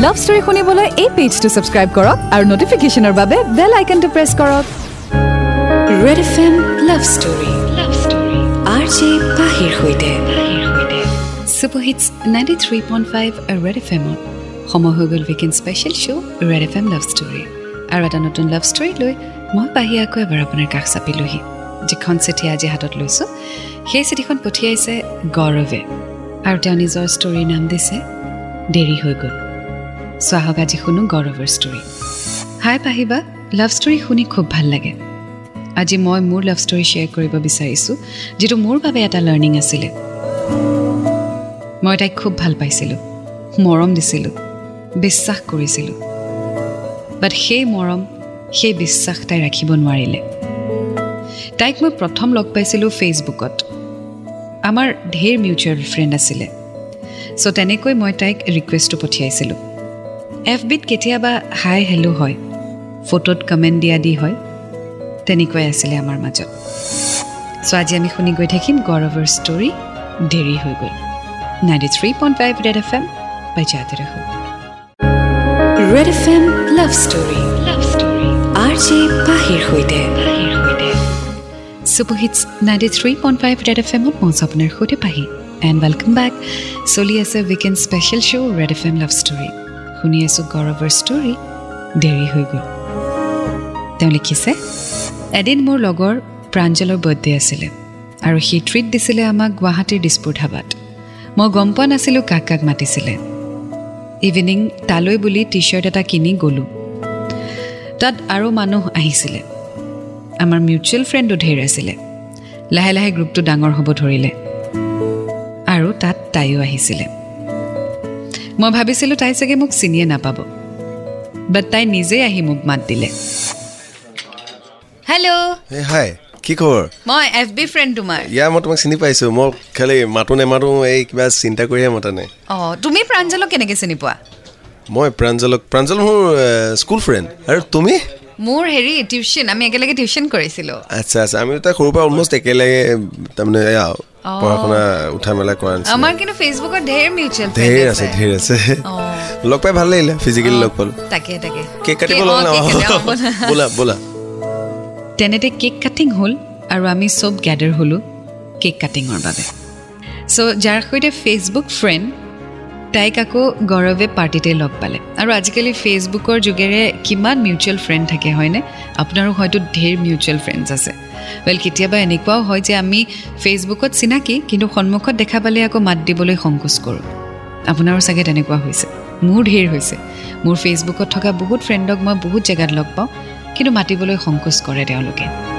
Love story শুনিবলৈ এই পেজটো subscribe কৰক আৰু নটিফিকেশ্যনৰ বাবে বেল আইকনটো প্ৰেছ কৰক। Red F M love story R J পাহিৰ সৈতে। Super hits ninety three point five red F এমত সময় হৈ গ'ল weekend special show' red F M love story আৰু এটা নতুন লাভ ষ্টৰী লৈ মই পাহি আকৌ এবাৰ আপোনাৰ কাষ চাপিলোহি। যিখন চিঠি আজি হাতত লৈছোঁ সেই চিঠিখন পঠিয়াইছে গৌৰৱে। আৰু তেওঁ নিজৰ ষ্টৰীৰ নাম দিছে দেৰি হৈ গ'ল। চোৱা হওক আজি শুনো গৌৰৱৰ ষ্টৰী হাই পাহিবা লাভ ষ্টৰী শুনি খুব ভাল লাগে। আজি মই মোৰ লাভ ষ্টৰী শ্বেয়াৰ কৰিব বিচাৰিছোঁ যিটো মোৰ বাবে এটা লাৰ্ণিং আছিলে। মই তাইক খুব ভাল পাইছিলোঁ মৰম দিছিলোঁ বিশ্বাস কৰিছিলোঁ। বাট সেই মৰম সেই বিশ্বাস তাই ৰাখিব নোৱাৰিলে। তাইক মই প্ৰথম লগ পাইছিলোঁ ফেচবুকত আমাৰ ঢেৰ মিউচুৱেল ফ্ৰেণ্ড আছিলে। চ' তেনেকৈ মই তাইক ৰিকুৱেষ্টটো পঠিয়াইছিলোঁ। এফ বিত কেতিয়াবা হাই হেল্ল' হয়। ফটোত কমেণ্ট দিয়া দি হয়। তেনেকুৱাই আছিলে আমাৰ মাজত। চ' আজি আমি শুনি গৈ থাকিম গৌৰৱৰ ষ্টৰী দেৰি হৈ গ'ল। Ninety three point five red F M বাজাতে ৰাখো red F M love story love story R J পাহিৰ সৈতে। Super hits ninety three point five red F এমত মই আপোনাৰ সৈতে পাহি। এণ্ড ৱেলকাম বেক চলি আছে weekend special show' red F M love story শুনি আছোঁ গৌৰৱৰ ষ্টৰী দেৰি হৈ গ'ল। তেওঁ লিখিছে এদিন মোৰ লগৰ প্ৰাঞ্জলৰ বাৰ্থডে আছিলে আৰু সি ট্ৰিট দিছিলে আমাক গুৱাহাটীৰ দিছপুৰ ধাবাত মই গম পোৱা নাছিলোঁ কাক কাক মাতিছিলে। ইভিনিং তালৈ বুলি টি শ্বাৰ্ট এটা কিনি গ'লোঁ। তাত আৰু মানুহ আহিছিলে। আমাৰ মিউচুৱেল ফ্ৰেণ্ডো ঢেৰ আছিলে। লাহে লাহে গ্ৰুপটো ডাঙৰ হ'ব ধৰিলে। আৰু তাত তাইও আহিছিলে। মই ভাবিছিলোঁ তাই চাগে মোক চিনিয়ে নাপাব। বাট তাই নিজেই আহি মোক মাত দিলে। হেল্ল' হাই কি খবৰ? মই এফ বি ফ্ৰেণ্ড তোমাৰ। ইয়াৰ মই তোমাক চিনি পাইছোঁ। মই খালি মাতো নেমাতো এই কিবা চিন্তা কৰিহে মতা নাই অঁ তুমি প্ৰাঞ্জলক কেনেকৈ চিনি পোৱা? মই প্ৰাঞ্জলক প্ৰাঞ্জল মোৰ স্কুল ফ্ৰেণ্ড আৰু তুমি? মোৰ হেৰি টিউশ্যন আমি একেলগে টিউশ্যন কৰিছিলোঁ। আচ্ছা আচ্ছা আমি দুটা সৰুৰ পৰা অলমষ্ট একেলগে তাৰমানে এয়া পঢ়া শুনা উঠা মেলা কৰা নিচিনা। আমাৰ কিন্তু ফেচবুকত ঢেৰ মিউচুৱেল ধেৰ আছে। ধেৰ আছে। লগ পাই ভাল লাগিলে ফিজিকেলি লগ পালোঁ। তাকে তাকে। কেক কাটিব লগ না ব'লা। বোলা বোলা। তেনেতে কেক কাটিং হ'ল আৰু আমি চব গেডাৰ হ'লোঁ কেক কাটিঙৰ বাবে। চ' যাৰ সৈতে ফেচবুক ফ্ৰেণ্ড তাইক আকৌ গৌৰৱে পাৰ্টিতে লগ পালে। আৰু আজিকালি ফেচবুকৰ যোগেৰে কিমান মিউচুৱেল ফ্ৰেণ্ড থাকে হয়নে? আপোনাৰো হয়তো ঢেৰ মিউচুৱেল ফ্ৰেণ্ডছ আছে। ৱেল কেতিয়াবা এনেকুৱাও হয় যে আমি ফেচবুকত চিনাকি কিন্তু সন্মুখত দেখা পালে আকৌ মাত দিবলৈ সংকোচ কৰোঁ। আপোনাৰো চাগে তেনেকুৱা হৈছে। মোৰ ঢেৰ হৈছে। মোৰ ফেচবুকত থকা বহুত ফ্ৰেণ্ডক মই বহুত জেগাত লগ পাওঁ কিন্তু মাতিবলৈ সংকোচ কৰে তেওঁলোকে।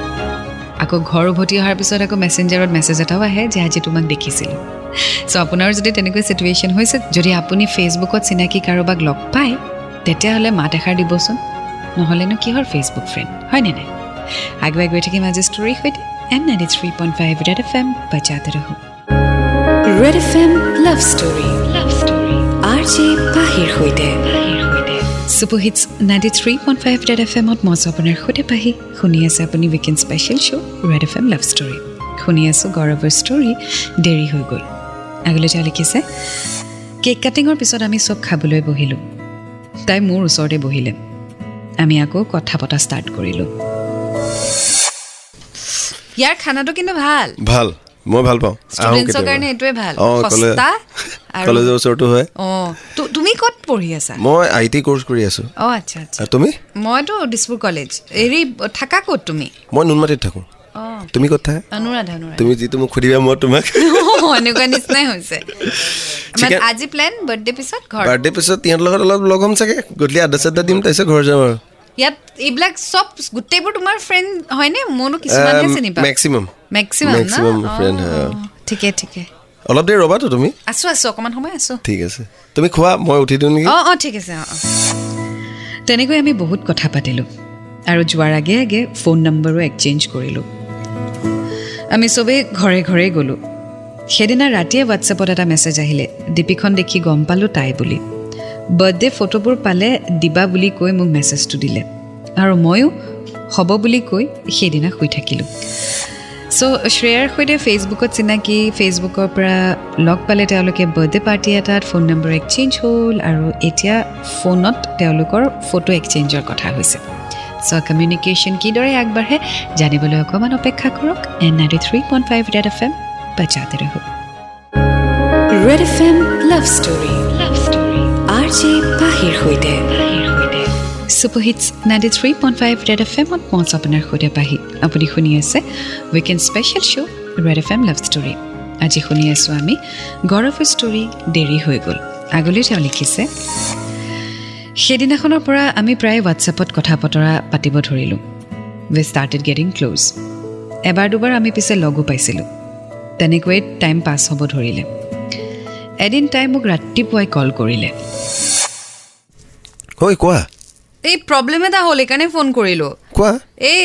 আকৌ ঘৰ উভতি অহাৰ পিছত আকৌ মেছেঞ্জাৰত মেছেজ এটাও আহে যে আজি তোমাক দেখিছিলোঁ। চ' আপোনাৰ যদি তেনেকুৱা চিটুৱেশ্যন হৈছে যদি আপুনি ফেচবুকত চিনাকি কাৰোবাক লগ পায় তেতিয়াহ'লে মাত এষাৰ দিবচোন। নহ'লেনো কিহৰ ফেচবুক ফ্ৰেণ্ড হয়নে নাই? আগুৱাই গৈ থাকিম আজি ষ্টৰীৰ সৈতে। In ninety three point five red F M বাজাতে ৰহো। Red F M love story love story R J পাহিৰ সৈতে। Super hits ninety three point five red F এমত মই আপোনাৰ সৈতে পাহি। শুনি আছে আপুনি weekend special show' red F M love story শুনি আছোঁ গৌৰৱৰ ষ্টৰী দেৰি হৈ গ'ল। আগলৈ তেওঁ লিখিছে কেক কাটিঙৰ পিছত আমি চব খাবলৈ বহিলোঁ। তাই মোৰ ওচৰতে বহিলে। আমি আকৌ কথা পতা ষ্টাৰ্ট কৰিলোঁ। ইয়াৰ খানাটো কিন্তু ভাল। ভাল। মই ভাল পাওঁ। ষ্টুডেণ্টছৰ। কাৰণে এইটোৱে ভাল। কলেজৰ ওচৰতো হয়। তুমি ক'ত পঢ়ি আছা? মই আই টি কৰ্চ কৰি আছোঁ। অঁ আচ্ছা আচ্ছা। তুমি? মইতো দিছপুৰ কলেজ। হেৰি থাকা ক'ত তুমি? মই নুনমাটিত থাকোঁ। তুমি ক'ত থাকা? অনুৰাধা অনুৰাধা। তুমি যিটো মোক সুধিবা মই তোমাক এনেকুৱা নিচিনাই হৈছে। আজি প্লেন বাৰ্থডে পিছত ঘৰ বাৰ্থডে পিছত লগত অলপ লগ হ'ম চাগে। গধূলি আড্ডা চাড্ডা দিম তাৰপিছত ঘৰ যাম আৰু। ইয়াত এইবিলাক চব গোটেইবোৰ তোমাৰ ফ্ৰেণ্ড হয়নে? মোৰো কিছুমানহে চিনি পাওঁ। মেক্সিমাম মেক্সিমাম হয়, অঁ। ঠিকে ঠিকে। অলপ দেৰি ৰ'বাতো তুমি? আছো আছো অকণমান সময় আছো। ঠিক আছে। তুমি খোৱা মই উঠি দিওঁ নেকি? অঁ অঁ ঠিক আছে অঁ তেনেকৈ আমি বহুত কথা পাতিলোঁ আৰু যোৱাৰ আগে আগে ফোন নম্বৰো এক্সচেঞ্জ কৰিলোঁ। আমি চবেই ঘৰে ঘৰে গ'লোঁ। সেইদিনা ৰাতিয়ে হোৱাটছএপত এটা মেছেজ আহিলে ডিপিখন দেখি গম পালোঁ তাই বুলি। বাৰ্থডে ফটোবোৰ পালে দিবা বুলি কৈ মোক মেছেজটো দিলে। আৰু ময়ো হ'ব বুলি কৈ সেইদিনা শুই থাকিলোঁ। চ' শ্ৰেয়াৰ সৈতে ফেচবুকত চিনাকি ফেচবুকৰ পৰা লগ পালে তেওঁলোকে বাৰ্থডে পাৰ্টি এটাত ফোন নম্বৰ এক্সেঞ্জ হ'ল আৰু এতিয়া ফোনত তেওঁলোকৰ ফটো এক্সেঞ্জৰ কথা হৈছে চ' কমিউনিকেশ্যন কিদৰে আগবাঢ়ে জানিবলৈ অকণমান অপেক্ষা কৰক in ninety three point five red F M বাজাতে ৰহো red F M love story love story R J পাহিৰ সৈতে super hits ninety three point five red F এমত পঞ্চ আপোনাৰ সৈতে পাহি আপুনি শুনি আছে weekend special show' red F M love story আজি শুনি আছোঁ আমি গৌৰৱৰ ষ্টৰী দেৰি হৈ গ'ল। আগলৈ তেওঁ লিখিছে সেইদিনাখনৰ পৰা আমি প্ৰায় হোৱাটছএপত কথা বতৰা পাতিব ধৰিলোঁ। উই ষ্টাৰ্টেড গেটিং ক্ল'জ এবাৰ দুবাৰ আমি পিছে লগো পাইছিলোঁ। তেনেকৈয়ে টাইম পাছ হ'ব ধৰিলে। এদিন তাই মোক ৰাতিপুৱাই কল কৰিলে। কোৱা এই প্ৰব্লেম এটা হ'ল সেইকাৰণে ফোন কৰিলোঁ। কোৱা? এই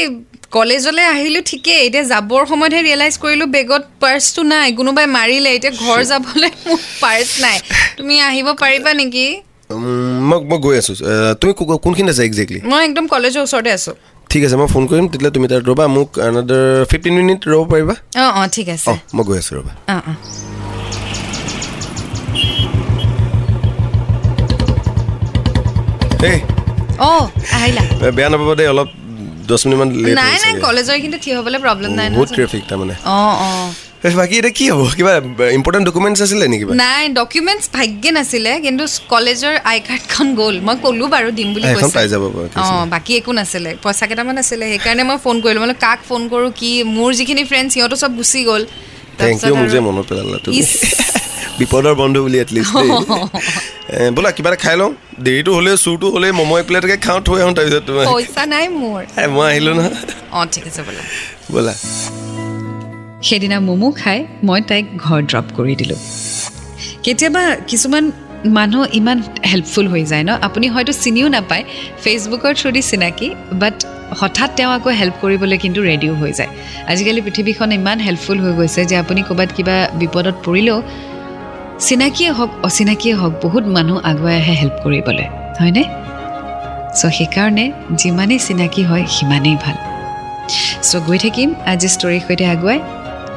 কলেজলৈ আহিলোঁ ঠিকেই এতিয়া যাবৰ সময়তহে ৰিয়েলাইজ কৰিলোঁ বেগত পাৰ্চটো নাই কোনোবাই মাৰিলে এতিয়া ঘৰ যাবলৈ মোৰ পাৰ্চ নাই। তুমি আহিব পাৰিবা নেকি? মই মই গৈ আছোঁ। তুমি কো- কোনখিনিত আছে একজেক্টলি মই একদম কলেজৰ ওচৰতে আছোঁ। ঠিক আছে মই ফোন কৰিম তেতিয়াহ'লে তুমি তাত ৰ'বা মোক আনাদাৰ ফিফটিন মিনিট ৰ'ব পাৰিবা? অঁ অঁ ঠিক আছে। অঁ মই গৈ আছোঁ ৰ'বা। অঁ অঁ। এই অঁ আহিলা। বেয়া নাপাবা দেই অলপ দহ মিনিটমান নাই নাই কলেজৰ এইখিনিতে থিয় হ'বলৈ প্ৰব্লেম নাই বহুত ট্ৰেফিক তাৰমানে। অঁ অঁ। বাকী এতিয়া কি হ'ব? কিবা ইম্পৰ্টেণ্ট ডকুমেণ্টছ আছিলে নেকি নাই ডকুমেণ্টছ ভাগ্যে নাছিলে কিন্তু কলেজৰ আই কাৰ্ডখন গ'ল। মই ক'লোঁ বাৰু দিম বুলি অঁ বাকী একো নাছিলে পইচা কেইটামান আছিলে সেইকাৰণে মই ফোন কৰিলোঁ। মানে কাক ফোন কৰোঁ কি? মোৰ যিখিনি ফ্ৰেণ্ড সিহঁতো চব গুচি গ'ল। থেংক ইউ মোক যে মনত পেলালা তুমি। বিপদৰ বন্ধু বুলি এটলিষ্ট বোলা কিবা এটা খাই লওঁ। দেৰিটো হ'লে চুৰটো হ'লে ম'ম' এক প্লেটকে খাওঁ থৈ আহোঁ তাৰপিছত তোমাৰ। পইচা নাই মোৰ। মই আহিলোঁ নহয়। অঁ ঠিক আছে বোলা। ব'লা। সেইদিনা ম'ম' খাই মই তাইক ঘৰ ড্ৰপ কৰি দিলোঁ। কেতিয়াবা কিছুমান মানুহ ইমান হেল্পফুল হৈ যায় ন? আপুনি হয়তো চিনিও নাপায় ফেচবুকৰ থ্ৰুদি চিনাকি বাট হঠাৎ তেওঁ আকৌ হেল্প কৰিবলৈ কিন্তু ৰেডিও হৈ যায়। আজিকালি পৃথিৱীখন ইমান হেল্পফুল হৈ গৈছে যে আপুনি ক'ৰবাত কিবা বিপদত পৰিলেও চিনাকিয়ে হওক অচিনাকিয়ে হওক বহুত মানুহ আগুৱাই আহে হেল্প কৰিবলৈ। হয়নে? চ' সেইকাৰণে যিমানেই চিনাকি হয় সিমানেই ভাল। চ' গৈ থাকিম আজি ষ্টৰীৰ সৈতে আগুৱাই।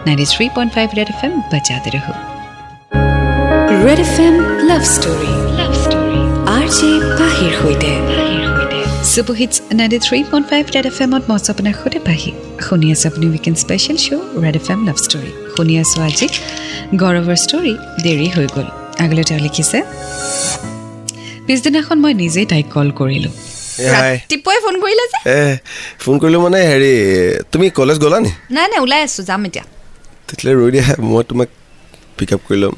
Ninety three point five red F M বাজাতে ৰহো। Red F M love story love story R J পাহিৰ সৈতে super hits ninety three point five red F এমত মই আছোঁ আপোনাৰ সৈতে পাহি শুনি আছে আপুনি weekend special show' red F M love story শুনি আছোঁ আজি গৌৰৱৰ ষ্টৰী দেৰি হৈ গ'ল। আগলৈ তেওঁ লিখিছে পিছদিনাখন মই নিজেই তাইক কল কৰিলোঁ। এ হাই। ৰাতিপুৱাই ফোন কৰিলে যে? এ ফোন কৰিলোঁ মানে হেৰি তুমি কলেজ গ'লা নি? নাই নাই ওলাই আছোঁ যাম এতিয়া। তেতিয়াহ'লে ৰৈ দিয়া মই তোমাক পিক আপ কৰি ল'ম।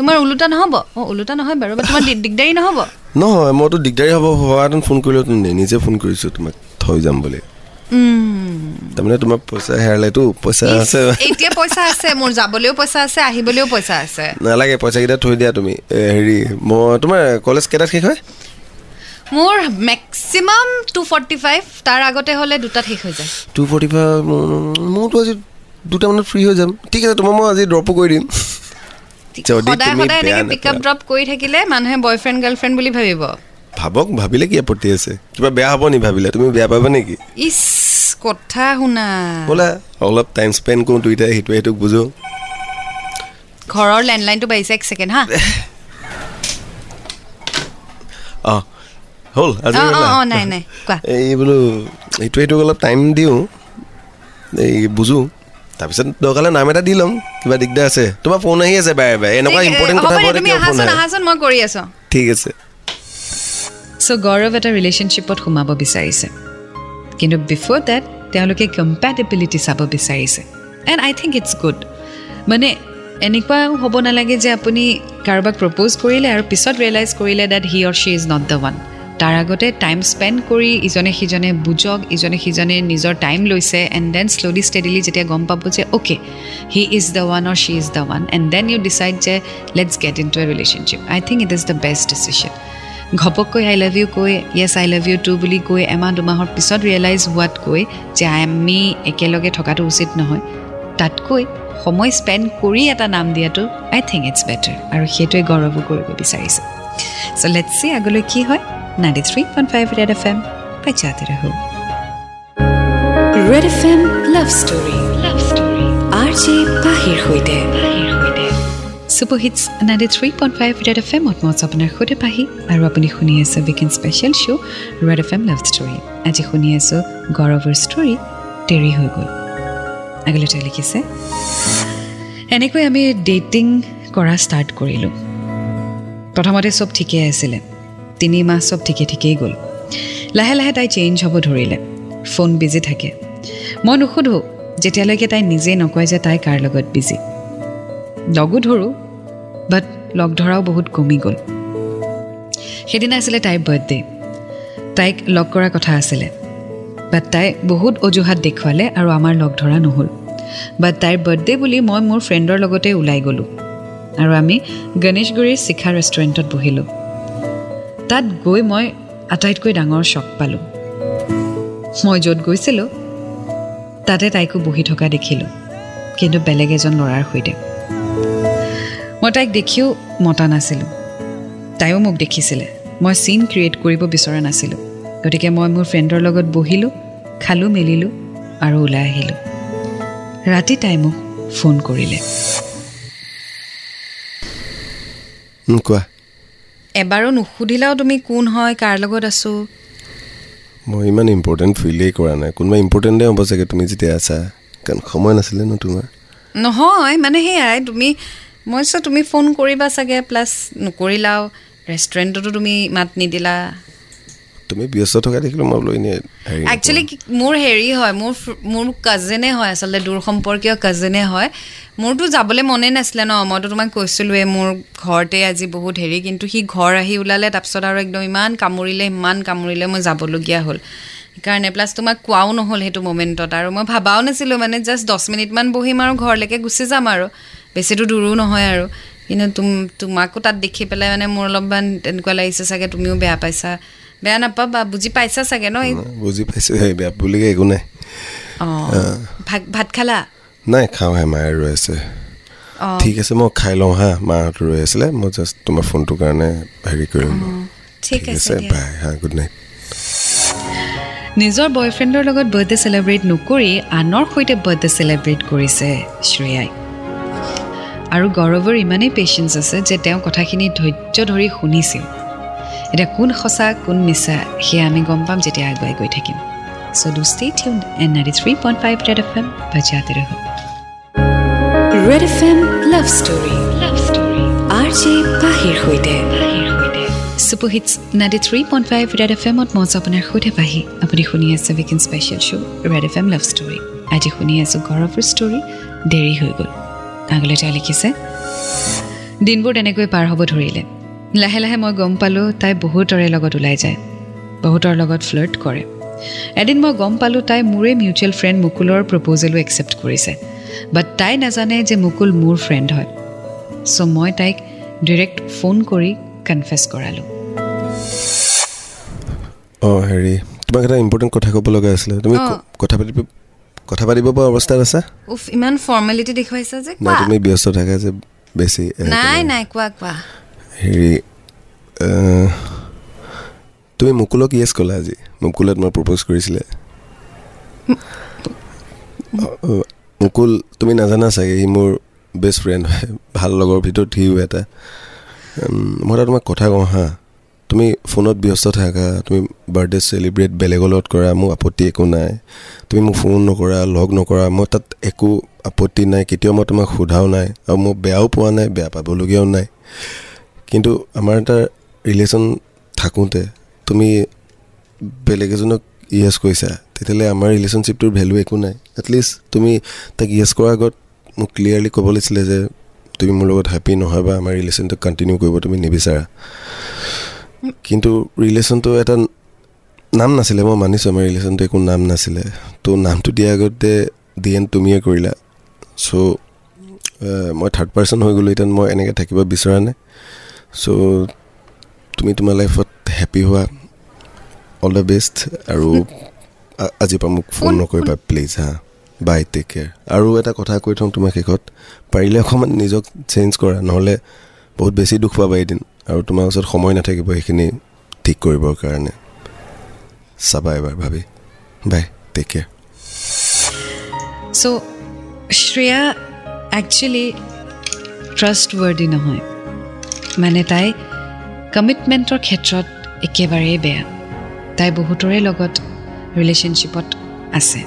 তোমাৰ ওলোটা নহ'ব। অঁ ওলোটা নহয় বাৰু তোমাৰ দিগদাৰী নহ'ব। নহয় মইতো দিগদাৰী হ'ব হোৱাহেঁতেন ফোন কৰিলোঁ নিজে ফোন কৰিছোঁ তোমাক থৈ যাম বুলি। তাৰমানে তোমাৰ পইচা হেৰালেতো পইচা আছে। এতিয়া পইচা আছে মোৰ যাবলৈও পইচা আছে আহিবলৈও পইচা আছে। নালাগে পইচাকেইটা থৈ দিয়া তুমি। হেৰি মই তোমাৰ কলেজ কেইটাত শেষ হয়? মোৰ মেক্সিমাম টু ফৰ্টি ফাইভ তাৰ আগতে হ'লে দুটাত শেষ হৈ যায়। টু ফৰ্টি ফাইভ মোৰতো আজি দুটামানত ফ্ৰী হৈ যাম। ঠিক আছে তোমাক মই আজি ড্ৰপো কৰি দিম। সদায় তুমি সদায় বেয়া এনেকৈ পিক আপ নাপাৱা। ড্ৰপ কৰি থাকিলে মানুহে বয়ফ্ৰেণ্ড গাৰ্লফ্ৰেণ্ড বুলি ভাবিব। ভাবক ভাবিলে কি আপত্তি আছে? কিবা বেয়া হ'ব নি ভাবিলে? তুমি বেয়া পাবা নেকি? ইছ কথা শুনা। ব'লা অলপ টাইম স্পেণ্ড কৰোঁ দুইটাই সেইটোৱে সেইটোক বুজো। ঘৰৰ লেণ্ডলাইনটো বাঢ়িছে এক ছেকেণ্ড হা। অঁ হ'ল আজি অঁ অঁ হ'লা? অঁ নাই নাই কোৱা। এই বোলো এইটো এইটোক অলপ টাইম দিওঁ। এই বুজো। তাৰপিছত দৰকাৰ নাম এটা দি ল'ম কিবা দিগদাৰ আছে। তোমাৰ ফোন আহি আছে বাৰে বাৰে এনেকুৱা ইম্পৰ্টেণ্ট কথা কিয় ফোন আহাচোন মই কৰি আছোঁ। ঠিক আছে। চ' গৌৰৱ এটা ৰিলেশ্যনশ্বিপত সোমাব বিচাৰিছে। কিন্তু বিফ'ৰ ডেট তেওঁলোকে কম্পেটেবিলিটি চাব বিচাৰিছে। And I think it's good মানে এনেকুৱাও হ'ব নালাগে যে আপুনি কাৰোবাক প্ৰপ'জ কৰিলে আৰু পিছত ৰিয়েলাইজ কৰিলে that he or she is not the one তাৰ আগতে টাইম স্পেণ্ড কৰি ইজনে সিজনে বুজক ইজনে সিজনে নিজৰ টাইম লৈছে এণ্ড দেন শ্ল'লি ষ্টেডিলি যেতিয়া গম পাব যে okay he is the one or she is the one and then you decide যে let's get into a relationship I think it is the best decision ঘপককৈ আই লাভ ইউ কৈ yes I love you too বুলি কৈ এমাহ দুমাহৰ পিছত realise হোৱাতকৈ যে আমি একেলগে থকাটো উচিত নহয়। তাতকৈ সময় স্পেণ্ড কৰি এটা নাম দিয়াটো আই থিংক ইটছ বেটাৰ আৰু সেইটোৱে গৌৰৱো কৰিব বিচাৰিছে। চ' লেটছ চি আগলৈ কি হয়। Ninety three point five red F M বাজাতে ৰহো red F M love story love story R J পাহিৰ সৈতে super hits ninety three point five red F এমত মই আছোঁ আপোনাৰ সৈতে পাহি আৰু আপুনি শুনি আছে weekend special show' red F M love story আজি শুনি আছোঁ গৌৰৱৰ ষ্টৰী দেৰি হৈ গ'ল আগলৈ তেওঁ লিখিছে এনেকৈ আমি ডেটিং কৰা ষ্টাৰ্ট কৰিলোঁ প্ৰথমতে চব ঠিকেই আছিলে তিনি মাহ চব ঠিকে ঠিকেই গ'ল। লাহে লাহে তাই চেঞ্জ হ'ব ধৰিলে। ফোন বিজি থাকে। মই নুসুধোঁ যেতিয়ালৈকে তাই নিজেই নকয় যে তাই কাৰ লগত বিজি লগো ধৰোঁ বাট লগ ধৰাও বহুত কমি গ'ল। সেইদিনা আছিলে তাইৰ বাৰ্থডে তাইক লগ কৰাৰ কথা আছিলে। বাট তাই বহুত অজুহাত দেখুৱালে আৰু আমাৰ লগ ধৰা নহ'ল। বাট তাইৰ বাৰ্থডে বুলি মই মোৰ ফ্ৰেণ্ডৰ লগতে ওলাই গ'লোঁ। আৰু আমি গণেশগুৰিৰ শিখা ৰেষ্টুৰেণ্টত বহিলোঁ। তাত গৈ মই আটাইতকৈ ডাঙৰ শ্বক পালোঁ। মই য'ত গৈছিলোঁ তাতে তাইকো বহি থকা দেখিলোঁ কিন্তু বেলেগ এজন ল'ৰাৰ সৈতে। মই তাইক দেখিও মতা নাছিলোঁ। তাইও মোক দেখিছিলে। মই চিন ক্ৰিয়েট কৰিব বিচৰা নাছিলোঁ। গতিকে মই মোৰ ফ্ৰেণ্ডৰ লগত বহিলোঁ খালোঁ মেলিলোঁ আৰু ওলাই আহিলোঁ। ৰাতি তাই মোক ফোন কৰিলে। কোৱা? এবাৰো নুসুধিলাও তুমি কোন হয় কাৰ লগত আছোঁ? মই ইমান ইম্পৰ্টেণ্ট ফিলেই কৰা নাই। কোনোবা ইম্পৰ্টেণ্টেই হ'ব চাগে তুমি যেতিয়া আছা। কাৰণ সময় নাছিলে ন তোমাৰ? নহয় মানে সেয়াই তুমি মই চোৱা তুমি ফোন কৰিবা চাগে প্লাছ নকৰিলাও ৰেষ্টুৰেণ্টতো তুমি মাত নিদিলা। তুমি ব্যস্ত থকা দেখিলোঁ মই বোলো এনেই একচুৱেলি মোৰ হেৰি হয় মোৰ মোৰ কাজেনে হয় আচলতে দূৰ সম্পৰ্কীয় কাজেনে হয়। মোৰতো যাবলৈ মনেই নাছিলে ন মইতো তোমাক কৈছিলোঁৱে মোৰ ঘৰতে আজি বহুত হেৰি কিন্তু সি ঘৰ আহি ওলালে তাৰপিছত আৰু একদম ইমান কামুৰিলে ইমান কামুৰিলে মই যাবলগীয়া হ'ল। সেইকাৰণে প্লাছ তোমাক কোৱাও নহ'ল সেইটো মমেণ্টত আৰু মই ভাবাও নাছিলোঁ মানে জাষ্ট দহ মিনিটমান বহিম আৰু ঘৰলৈকে গুচি যাম আৰু। বেছিতো দূৰো নহয় আৰু। কিন্তু তুম তোমাকো তাত দেখি পেলাই মানে মোৰ অলপমান তেনেকুৱা লাগিছে চাগে তুমিও বেয়া পাইছা। বেয়া নাপাবা বুজি পাইছা চাগে ন বুজি পাইছোঁ। বেয়া বুলিকে একো নাই। ভাত খালা? নাই খাওঁহে মায়ে ৰৈ আছে। ঠিক আছে মই খাই লওঁ হা মাহঁত ৰৈ আছিলে মই জাষ্ট তোমাৰ ফোনটোৰ কাৰণে হেৰি কৰিম। ঠিক আছে বাই হা গুড নাইট নিজৰ বয়ফ্ৰেণ্ডৰ লগত বাৰ্থডে চেলিব্ৰেট নকৰি আনৰ সৈতে বাৰ্থডে চেলিব্ৰেট কৰিছে শ্ৰেয়াই। আৰু গৌৰৱৰ ইমানেই পেচেঞ্চ আছে যে তেওঁ কথাখিনি ধৈৰ্য ধৰি শুনিছিল। এতিয়া কোন সঁচা কোন মিছা সেয়া আমি গম পাম যেতিয়া আগুৱাই গৈ থাকিম। So' do stay tune in ninety three point five red F M বাজাতে ৰহ red F M love story love story R J পাহিৰ সৈতে। Super hits ninety three point five red F এমত মজা আপোনাৰ সৈতে পাহি। আপুনি শুনি আছে weekend special show' red F M love story আজি শুনি আছোঁ গৌৰৱৰ ষ্টৰী দেৰি হৈ গ'ল। আগলৈ তেওঁ লিখিছে দিনবোৰ তেনেকৈ পাৰ হ'ব ধৰিলে। লাহে লাহে মই গম পালোঁ তাই বহুতৰে লগত ওলাই যায়। বহুতৰ লগত ফ্লাৰ্ট কৰে। এদিন মই গম পালোঁ তাই মোৰে মিউচুৱেল ফ্ৰেণ্ড মুকুলৰ প্ৰপ'জেলো একচেপ্ট কৰিছে। বাট তাই নাজানে যে মুকুল মোৰ ফ্ৰেণ্ড হয়। চ' মই তাইক ডিৰেক্ট ফোন কৰি কনফেছ কৰালোঁ। অঁ হেৰি তোমাক এটা ইম্পৰ্টেণ্ট কথা ক'ব লগা আছিলে। তুমি কথা পাতিব কথা পাতিব পৰা অৱস্থাত আছা? উফ ইমান ফৰ্মেলিটি দেখুৱাইছা যে তুমি ব্যস্ত থাকা যে বেছি নাই নাই কোৱা কোৱা। হেৰি তুমি মুকুলক য়েছ ক'লা আজি। মুকুলে তোমাৰ প্ৰপ'জ কৰিছিলে। মুকুল তুমি নাজানা চাগে সি মোৰ বেষ্ট ফ্ৰেণ্ড হয় ভাল লগৰ ভিতৰত সিও এটা। মই এটা তোমাক কথা কওঁ হা তুমি ফোনত ব্যস্ত থাকা তুমি বাৰ্থডে চেলিব্ৰেট বেলেগৰ লগত কৰা মোৰ আপত্তি একো নাই। তুমি মোক ফোন নকৰা লগ নকৰা মই তাত একো আপত্তি নাই কেতিয়াও মই তোমাক সোধাও নাই আৰু মই বেয়াও পোৱা নাই বেয়া পাবলগীয়াও নাই। কিন্তু আমাৰ এটা ৰিলেশ্যন থাকোঁতে তুমি বেলেগ এজনক য়েছ কৈছা তেতিয়াহ'লে আমাৰ ৰিলেশ্যনশ্বিপটোৰ ভেলু একো নাই। এটলিষ্ট তুমি তাক য়েছ কৰাৰ আগত মোক ক্লিয়াৰলি ক'ব লাগিছিলে যে তুমি মোৰ লগত হেপ্পী নহয় বা আমাৰ ৰিলেশ্যনটো কণ্টিনিউ কৰিব তুমি নিবিচাৰা। কিন্তু ৰিলেশ্যনটো এটা নাম নাছিলে মই মানিছোঁ আমাৰ ৰিলেশ্যনটো একো নাম নাছিলে। তো নামটো দিয়াৰ আগতে দি এন তুমিয়ে কৰিলা। চ' মই থাৰ্ড পাৰ্চন হৈ গ'লোঁ এতিয়া মই এনেকৈ থাকিব বিচৰা নাই। চ' তুমি তোমাৰ লাইফত হেপ্পী হোৱা অল দ্য বেষ্ট আৰু আজিৰ পৰা মোক ফোন নকৰিবা প্লিজ হা। বাই টেক কেয়াৰ আৰু এটা কথা কৈ থওঁ তোমাৰ শেষত পাৰিলে অকণমান নিজক চেঞ্জ কৰা নহ'লে বহুত বেছি দুখ পাবা এদিন আৰু তোমাৰ ওচৰত সময় নাথাকিব সেইখিনি ঠিক কৰিবৰ কাৰণে। চাবা এবাৰ ভাবি। Bye take care so' Shreya actually trustworthy নহয়। মানে তাই কমিটমেণ্টৰ ক্ষেত্ৰত একেবাৰেই বেয়া। তাই বহুতৰে লগত ৰিলেশ্যনশ্বিপত আছে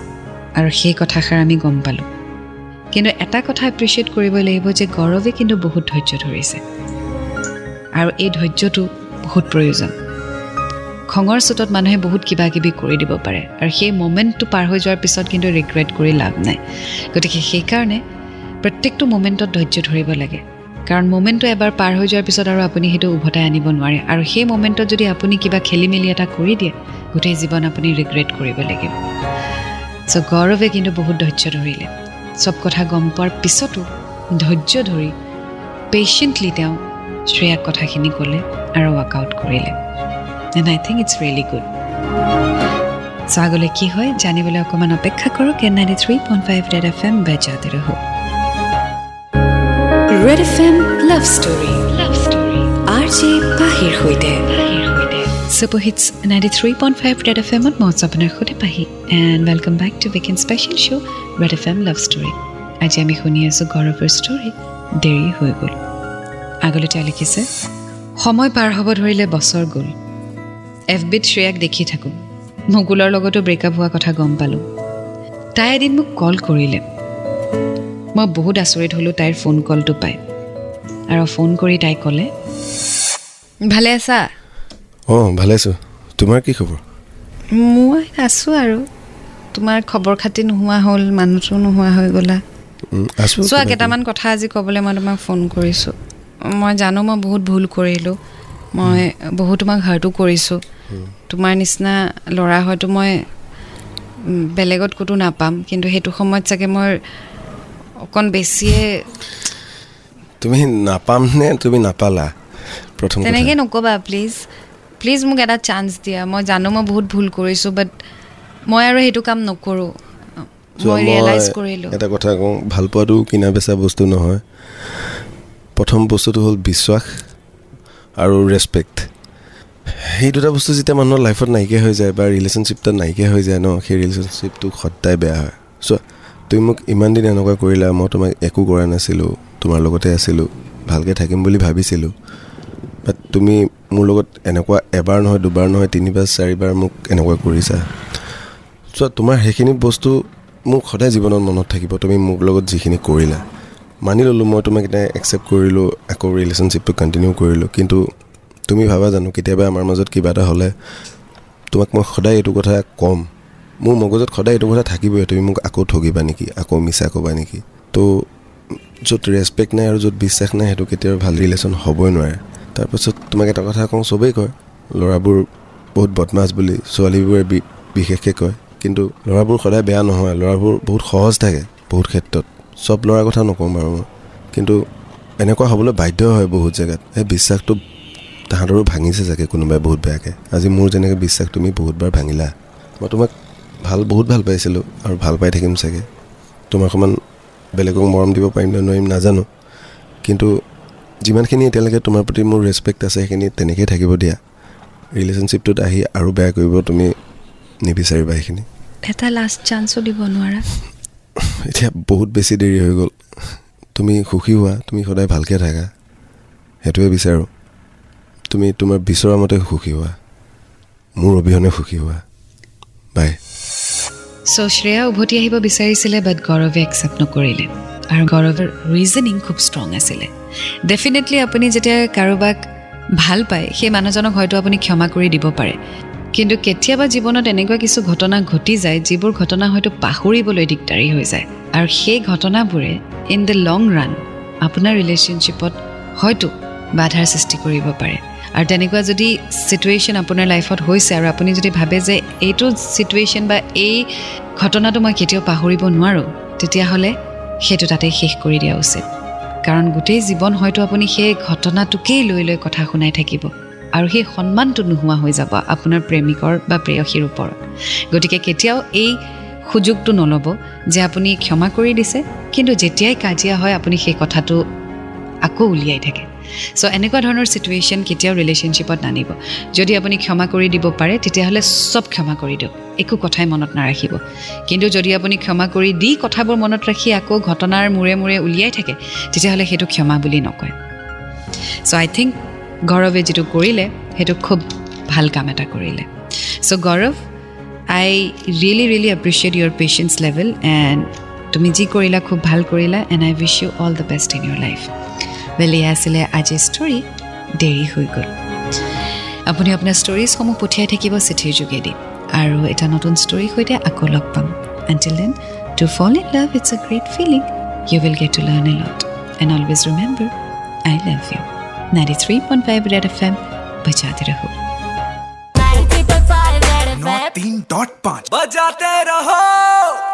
আৰু সেই কথাষাৰ আমি গম পালোঁ। কিন্তু এটা কথা এপ্ৰিচিয়েট কৰিব লাগিব যে গৌৰৱে কিন্তু বহুত ধৈৰ্য ধৰিছে। আৰু এই ধৈৰ্যটো বহুত প্ৰয়োজন। খঙৰ চোতত মানুহে বহুত কিবা কিবি কৰি দিব পাৰে আৰু সেই মমেণ্টটো পাৰ হৈ যোৱাৰ পিছত কিন্তু ৰিগ্ৰেট কৰি লাভ নাই। গতিকে সেইকাৰণে প্ৰত্যেকটো মমেণ্টত ধৈৰ্য ধৰিব লাগে। কাৰণ মমেণ্টটো এবাৰ পাৰ হৈ যোৱাৰ পিছত আৰু আপুনি সেইটো উভতাই আনিব নোৱাৰে। আৰু সেই মমেণ্টত যদি আপুনি কিবা খেলি মেলি এটা কৰি দিয়ে গোটেই জীৱন আপুনি ৰিগ্ৰেট কৰিব লাগিব। চ' গৌৰৱে কিন্তু বহুত ধৈৰ্য ধৰিলে। চব কথা গম পোৱাৰ পিছতো ধৈৰ্য ধৰি পেচেণ্টলি তেওঁ শ্ৰেয়াক কথাখিনি ক'লে আৰু ৱৰ্কআউট কৰিলে। And I think it's really good so' আগলৈ কি হয় জানিবলৈ অকণমান অপেক্ষা কৰক। In ninety three point five red F M বেজাতে ৰহো red F M love story love story R J পাহিৰ সৈতে super hits ninety three point five red F এমত মই আপোনাৰ সৈতে পাহি। And welcome back to weekend special show' red F M love story আজি আমি শুনি আছোঁ গৌৰৱৰ ষ্টৰী দেৰি হৈ গ'ল। আগলৈ তেওঁ লিখিছে সময় পাৰ হ'ব ধৰিলে বছৰ গ'ল। এফ বিত শ্ৰেয়াক দেখি থাকোঁ। মুকুলৰ লগতো ব্ৰেকআপ হোৱা কথা গম পালোঁ। তাই এদিন মোক কল কৰিলে। মই বহুত আচৰিত হ'লোঁ তাইৰ ফোন কলটো পাই। আৰু ফোন কৰি তাই ক'লে ভালে আছা? অঁ ভালে আছোঁ। তোমাৰ কি খবৰ? মই আছোঁ আৰু। তোমাৰ খবৰ খাতি নোহোৱা হ'ল মানুহটো নোহোৱা হৈ গ'লা। চোৱা। কেইটামান কথা আজি ক'বলৈ মই তোমাক ফোন কৰিছোঁ। মই জানো মই বহুত ভুল কৰিলোঁ। মই বহুত তোমাক হাৰ্টো কৰিছোঁ। তোমাৰ নিচিনা ল'ৰা হয়তো মই বেলেগত ক'তো নাপাম। কিন্তু সেইটো সময়ত চাগে মই অকণ বেছিয়ে তুমি নাপাম নে তুমি নাপালা প্ৰথম। তেনেকৈ নক'বা প্লিজ প্লিজ মোক এটা চান্স দিয়া। মই জানো মই বহুত ভুল কৰিছোঁ বাট মই আৰু সেইটো কাম নকৰোঁ। এটা কথা কওঁ ভাল পোৱাটো কিনা বেচা বস্তু নহয়। প্ৰথম বস্তুটো হ'ল বিশ্বাস আৰু ৰেচপেক্ট সেই দুটা বস্তু যেতিয়া মানুহৰ লাইফত নাইকিয়া হৈ যায় বা ৰিলেশ্যনশ্বিপটা নাইকিয়া হৈ যায় ন সেই ৰিলেশ্যনশ্বিপটো সদায় বেয়া হয়। চোৱা তুমি মোক ইমান দিন এনেকুৱা কৰিলা মই তোমাক একো কৰা নাছিলোঁ তোমাৰ লগতে আছিলোঁ ভালকৈ থাকিম বুলি ভাবিছিলোঁ। বাট তুমি মোৰ লগত এনেকুৱা এবাৰ নহয় দুবাৰ নহয় তিনিবাৰ চাৰিবাৰ মোক এনেকুৱা কৰিছা। চোৱা তোমাৰ সেইখিনি বস্তু মোক সদায় জীৱনত মনত থাকিব তুমি মোৰ লগত যিখিনি কৰিলা। মানি ল'লোঁ মই তোমাক এতিয়া একচেপ্ট কৰিলোঁ আকৌ ৰিলেশ্যনশ্বিপটো কণ্টিনিউ কৰিলোঁ। কিন্তু তুমি ভাবা জানো কেতিয়াবা আমাৰ মাজত কিবা এটা হ'লে তোমাক মই সদায় এইটো কথা ক'ম। মোৰ মগজত সদায় এইটো কথা থাকিবই তুমি মোক আকৌ ঠগিবা নেকি আকৌ মিছা ক'বা নেকি। তো য'ত ৰেচপেক্ট নাই আৰু য'ত বিশ্বাস নাই সেইটো কেতিয়াও ভাল ৰিলেশ্যন হ'বই নোৱাৰে। তাৰপাছত তোমাক এটা কথা কওঁ চবেই কয় ল'ৰাবোৰ বহুত বদমাছ বুলি ছোৱালীবোৰে বিশেষকৈ কয়। কিন্তু ল'ৰাবোৰ সদায় বেয়া নহয় ল'ৰাবোৰ বহুত সহজ থাকে বহুত ক্ষেত্ৰত। চব ল'ৰাৰ কথা নকওঁ বাৰু মই। কিন্তু এনেকুৱা হ'বলৈ বাধ্য হয় বহুত জেগাত। সেই বিশ্বাসটো তাহাঁতৰো ভাঙিছে চাগে কোনোবাই বহুত বেয়াকৈ। আজি মোৰ যেনেকৈ বিশ্বাস তুমি বহুতবাৰ ভাঙিলা। মই তোমাক ভাল বহুত ভাল পাইছিলোঁ আৰু ভাল পাই থাকিম চাগে। তোমাৰ সমান বেলেগক মৰম দিব পাৰিম নে নোৱাৰিম নাজানো। কিন্তু যিমানখিনি এতিয়ালৈকে তোমাৰ প্ৰতি মোৰ ৰেচপেক্ট আছে সেইখিনি তেনেকেই থাকিব দিয়া। ৰিলেশ্যনশ্বিপটোত আহি আৰু বেয়া কৰিব তুমি নিবিচাৰিবা সেইখিনি। এটা লাষ্ট চান্সো দিব নোৱাৰা। এতিয়া বহুত বেছি দেৰি হৈ গ'ল। তুমি সুখী হোৱা তুমি সদায় ভালকৈ থাকা। সেইটোৱে বিচাৰোঁ। তুমি তোমাৰ বিচৰা মতে সুখী হোৱা। মোৰ অবিহনে সুখী হোৱা। বাই চ' শ্ৰেয়া উভতি আহিব বিচাৰিছিলে বাট গৌৰৱে একচেপ্ট নকৰিলে। আৰু গৌৰৱৰ ৰিজনিং খুব ষ্ট্ৰং আছিলে। ডেফিনেটলি আপুনি যেতিয়া কাৰোবাক ভাল পায় সেই মানুহজনক হয়তো আপুনি ক্ষমা কৰি দিব পাৰে। কিন্তু কেতিয়াবা জীৱনত এনেকুৱা কিছু ঘটনা ঘটি যায় যিবোৰ ঘটনা হয়তো পাহৰিবলৈ দিগদাৰী হৈ যায়। আৰু সেই ঘটনাবোৰে ইন দ্য লং ৰাণ আপোনাৰ ৰিলেশ্যনশ্বিপত হয়তো বাধাৰ সৃষ্টি কৰিব পাৰে। আৰু তেনেকুৱা যদি ছিটুৱেশ্যন আপোনাৰ লাইফত হৈছে আৰু আপুনি যদি ভাবে যে এইটো ছিটুৱেশ্যন বা এই ঘটনাটো মই কেতিয়াও পাহৰিব নোৱাৰোঁ তেতিয়াহ'লে সেইটো তাতেই শেষ কৰি দিয়া উচিত। কাৰণ গোটেই জীৱন হয়তো আপুনি সেই ঘটনাটোকেই লৈ লৈ কথা শুনাই থাকিব আৰু সেই সন্মানটো নোহোৱা হৈ যাব আপোনাৰ প্ৰেমিকৰ বা প্ৰেয়সীৰ ওপৰত। গতিকে কেতিয়াও এই সুযোগটো নল'ব যে আপুনি ক্ষমা কৰি দিছে কিন্তু যেতিয়াই কাজিয়া হয় আপুনি সেই কথাটো আকৌ উলিয়াই থাকে। ছ' এনেকুৱা ধৰণৰ ছিটুৱেশ্যন কেতিয়াও ৰিলেশ্যনশ্বিপত নানিব। যদি আপুনি ক্ষমা কৰি দিব পাৰে তেতিয়াহ'লে চব ক্ষমা কৰি দিয়ক। একো কথাই মনত নাৰাখিব। কিন্তু যদি আপুনি ক্ষমা কৰি দি কথাবোৰ মনত ৰাখি আকৌ ঘটনাৰ মূৰে মূৰে উলিয়াই থাকে তেতিয়াহ'লে সেইটো ক্ষমা বুলি নকয়। ছ' আই থিংক গৌৰৱে যিটো কৰিলে সেইটো খুব ভাল কাম এটা কৰিলে। So' Gaurav I really really appreciate your patience level and তুমি যি কৰিলা খুব ভাল কৰিলা and I wish you all the best in your life well এয়া আছিলে আজিৰ ষ্টৰী দেৰি হৈ গ'ল আপুনি আপোনাৰ ষ্টৰিজসমূহ পঠিয়াই থাকিব চিঠিৰ যোগেদি আৰু এটা নতুন ষ্টৰীৰ সৈতে আকৌ লগ পাম until then to fall in love it's a great feeling you will get to learn a lot and always remember I love you ninety three point five Red F M बजाते रहो नौ तीन डॉट पाँच बजाते रहो